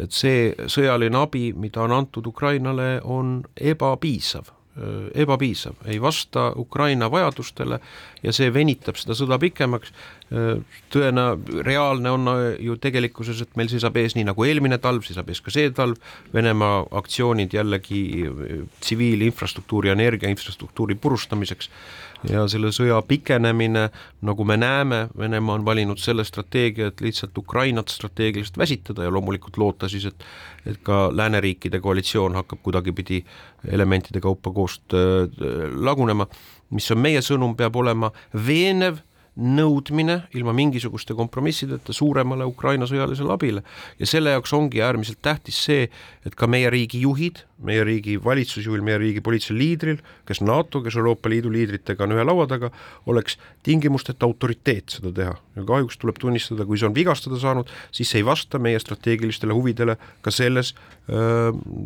et see sõjaline abi, mida on antud Ukrainale, on ebapiisav ebapiisav, ei vasta Ukraina vajadustele ja see venitab seda sõda pikemaks. tõena, reaalne on ju tegelikkuses, et meil seisab ees nii nagu eelmine talv, seisab ees ka see talv, Venemaa aktsioonid jällegi tsiviilinfrastruktuuri, energiainfrastruktuuri purustamiseks ja selle sõja pikenemine, nagu me näeme, Venemaa on valinud selle strateegia, et lihtsalt Ukrainat strateegiliselt väsitada ja loomulikult loota siis, et et ka lääneriikide koalitsioon hakkab kuidagipidi elementide kaupa koost äh, lagunema, mis on meie sõnum, peab olema veenev nõudmine ilma mingisuguste kompromissideta suuremale Ukraina sõjalisele abile. ja selle jaoks ongi äärmiselt tähtis see, et ka meie riigi juhid, meie riigi valitsusjuhil, meie riigi poliitilisel liidril, kes NATO, kes Euroopa Liidu liidritega on ühe laua taga, oleks tingimusteta autoriteet seda teha. ja kahjuks tuleb tunnistada, kui see on vigastada saanud, siis see ei vasta meie strateegilistele huvidele ka selles,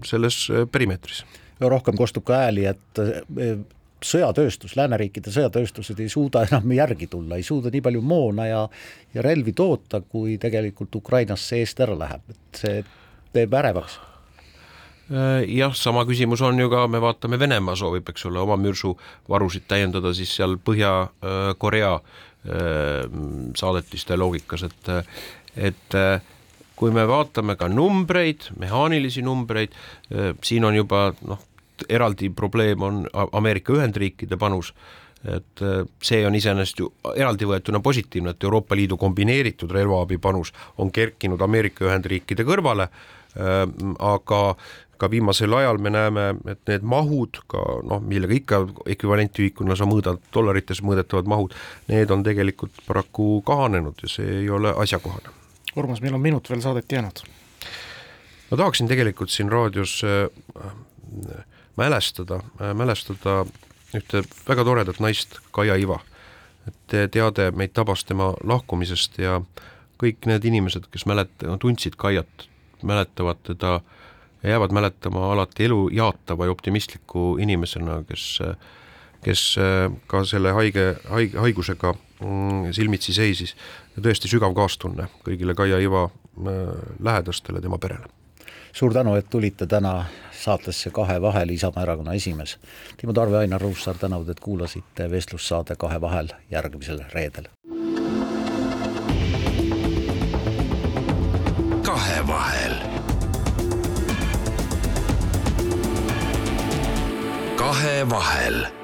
selles perimeetris rohkem kostub ka hääli, et sõjatööstus, lääneriikide sõjatööstused ei suuda enam järgi tulla, ei suuda nii palju moona ja ja relvi toota, kui tegelikult Ukrainasse eest ära läheb, et see teeb ärevaks. Jah, sama küsimus on ju ka, me vaatame, Venemaa soovib, eks ole, oma mürsuvarusid täiendada siis seal Põhja-Korea äh, saadetiste loogikas, et et kui me vaatame ka numbreid, mehaanilisi numbreid, äh, siin on juba noh, eraldi probleem on Ameerika Ühendriikide panus, et äh, see on iseenesest ju eraldivõetuna positiivne, et Euroopa Liidu kombineeritud relvaabi panus on kerkinud Ameerika Ühendriikide kõrvale, äh, aga ka viimasel ajal me näeme, et need mahud ka noh, millega ikka ekvivalentühikuna sa mõõdad, dollarites mõõdetavad mahud, need on tegelikult paraku kahanenud ja see ei ole asjakohane. Urmas, meil on minut veel saadet jäänud. ma tahaksin tegelikult siin raadios äh, mälestada, mälestada ühte väga toredat naist, Kaia Iva. et teade meid tabas tema lahkumisest ja kõik need inimesed, kes mälet-, tundsid Kaiat, mäletavad teda ja jäävad mäletama alati elu jaatava ja optimistliku inimesena, kes kes ka selle haige, haige, haigusega mm, silmitsi seisis ja tõesti sügav kaastunne kõigile Kaia Iva äh, lähedastele, tema perele suur tänu, et tulite täna saatesse Kahe vahel, Isamaa Erakonna esimees. Timo Tarve, Ainar Ruussaar tänavad, et kuulasite vestlussaade Kahe vahel järgmisel reedel. kahevahel. kahevahel